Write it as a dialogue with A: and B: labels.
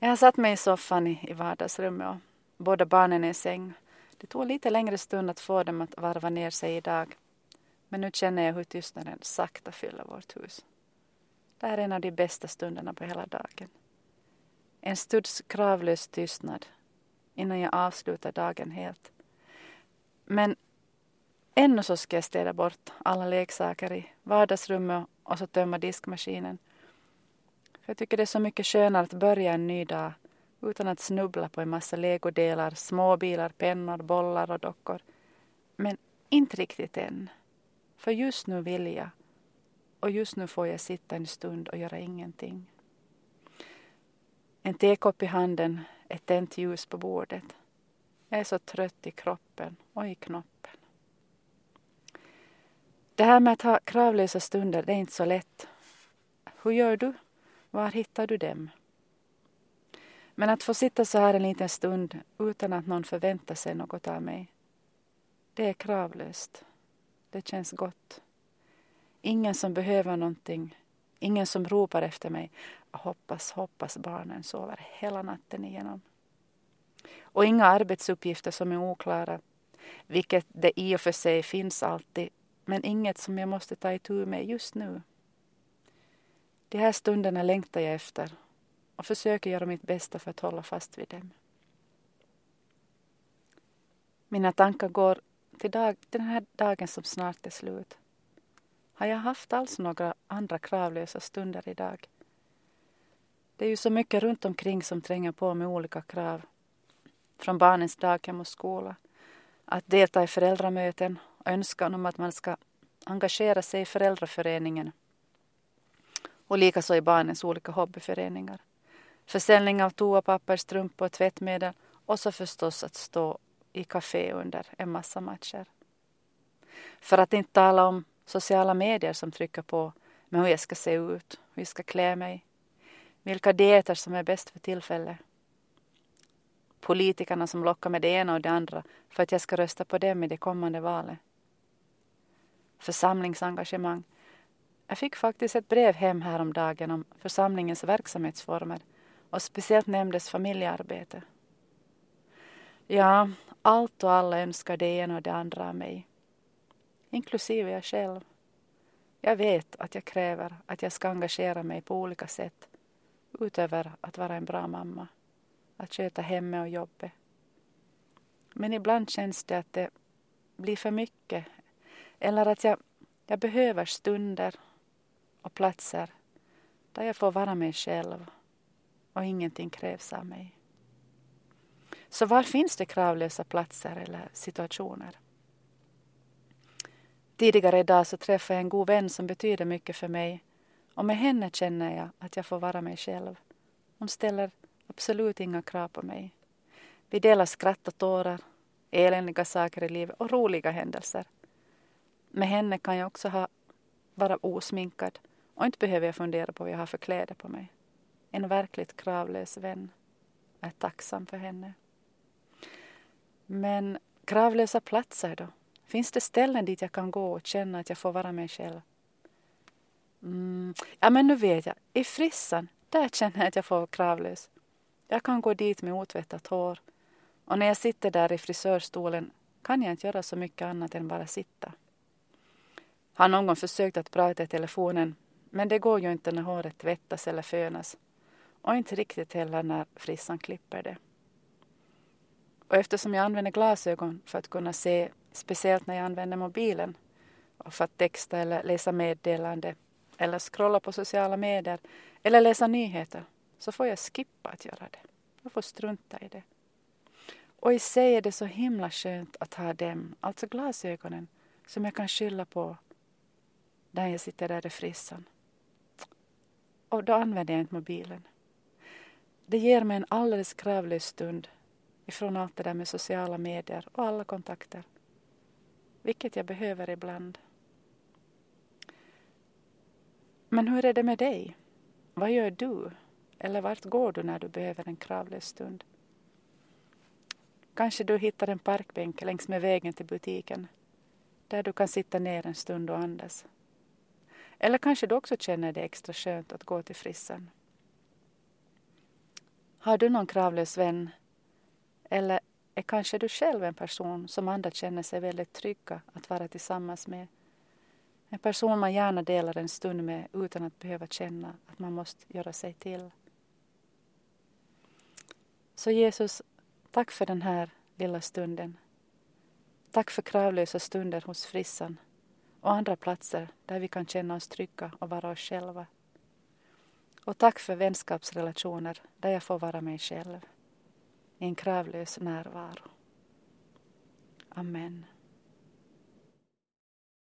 A: Jag har satt mig i soffan i, i vardagsrummet och båda barnen är i säng. Det tog lite längre stund att få dem att varva ner sig idag. Men nu känner jag hur tystnaden sakta fyller vårt hus. Det här är en av de bästa stunderna på hela dagen. En stunds kravlös tystnad innan jag avslutar dagen helt. Men ännu så ska jag städa bort alla leksaker i vardagsrummet och så tömma diskmaskinen. För jag tycker det är så mycket skönare att börja en ny dag utan att snubbla på en massa legodelar, småbilar, pennor, bollar och dockor. Men inte riktigt än. För just nu vill jag och just nu får jag sitta en stund och göra ingenting. En tekopp i handen, ett tänt ljus på bordet. Jag är så trött i kroppen och i knoppen. Det här med att ha kravlösa stunder, det är inte så lätt. Hur gör du? Var hittar du dem? Men att få sitta så här en liten stund utan att någon förväntar sig något av mig, det är kravlöst. Det känns gott. Ingen som behöver någonting, ingen som ropar efter mig. Hoppas, hoppas barnen sover hela natten igenom. Och inga arbetsuppgifter som är oklara, vilket det i och för sig finns alltid, men inget som jag måste ta itu med just nu. De här stunderna längtar jag efter och försöker göra mitt bästa för att hålla fast vid dem. Mina tankar går till dag, den här dagen som snart är slut. Har jag haft alls några andra kravlösa stunder idag? Det är ju så mycket runt omkring som tränger på med olika krav. Från barnens daghem och skola, att delta i föräldramöten och önskan om att man ska engagera sig i föräldraföreningen och likaså i barnens olika hobbyföreningar. Försäljning av toapapper, strumpor och tvättmedel och så förstås att stå i café under en massa matcher. För att inte tala om sociala medier som trycker på med hur jag ska se ut, hur jag ska klä mig, vilka dieter som är bäst för tillfället. Politikerna som lockar med det ena och det andra för att jag ska rösta på dem i det kommande valet. Församlingsengagemang. Jag fick faktiskt ett brev hem häromdagen om församlingens verksamhetsformer och speciellt nämndes familjearbete. Ja, allt och alla önskar det ena och det andra av mig. Inklusive jag själv. Jag vet att jag kräver att jag ska engagera mig på olika sätt utöver att vara en bra mamma, att sköta hemmet och jobbet. Men ibland känns det att det blir för mycket eller att jag, jag behöver stunder och platser där jag får vara mig själv och ingenting krävs av mig. Så var finns det kravlösa platser eller situationer? Tidigare idag så träffade jag en god vän som betyder mycket för mig och med henne känner jag att jag får vara mig själv. Hon ställer absolut inga krav på mig. Vi delar skratt och tårar, eländiga saker i livet och roliga händelser. Med henne kan jag också ha, vara osminkad och inte behöver jag fundera på vad jag har för kläder på mig. En verkligt kravlös vän. Jag är tacksam för henne. Men kravlösa platser då? Finns det ställen dit jag kan gå och känna att jag får vara mig själv? Mm. Ja, men nu vet jag. I frissan, där känner jag att jag får vara kravlös. Jag kan gå dit med otvättat hår. Och när jag sitter där i frisörstolen kan jag inte göra så mycket annat än bara sitta. Har någon försökt att prata i telefonen, men det går ju inte när håret tvättas eller fönas. Och inte riktigt heller när frissan klipper det. Och eftersom jag använder glasögon för att kunna se, speciellt när jag använder mobilen och för att texta eller läsa meddelande eller scrolla på sociala medier eller läsa nyheter så får jag skippa att göra det. Jag får strunta i det. Och i sig är det så himla skönt att ha dem, alltså glasögonen, som jag kan skylla på när jag sitter där i frissan. Och då använder jag inte mobilen. Det ger mig en alldeles kravlös stund ifrån allt det där med sociala medier och alla kontakter. Vilket jag behöver ibland. Men hur är det med dig? Vad gör du? Eller vart går du när du behöver en kravlös stund? Kanske du hittar en parkbänk längs med vägen till butiken där du kan sitta ner en stund och andas. Eller kanske du också känner det extra skönt att gå till frissan. Har du någon kravlös vän? Eller är kanske du själv en person som andra känner sig väldigt trygga att vara tillsammans med? En person man gärna delar en stund med utan att behöva känna att man måste göra sig till. Så Jesus, tack för den här lilla stunden. Tack för kravlösa stunder hos frissan och andra platser där vi kan känna oss trygga och vara oss själva. Och tack för vänskapsrelationer där jag får vara mig själv i en kravlös närvaro. Amen.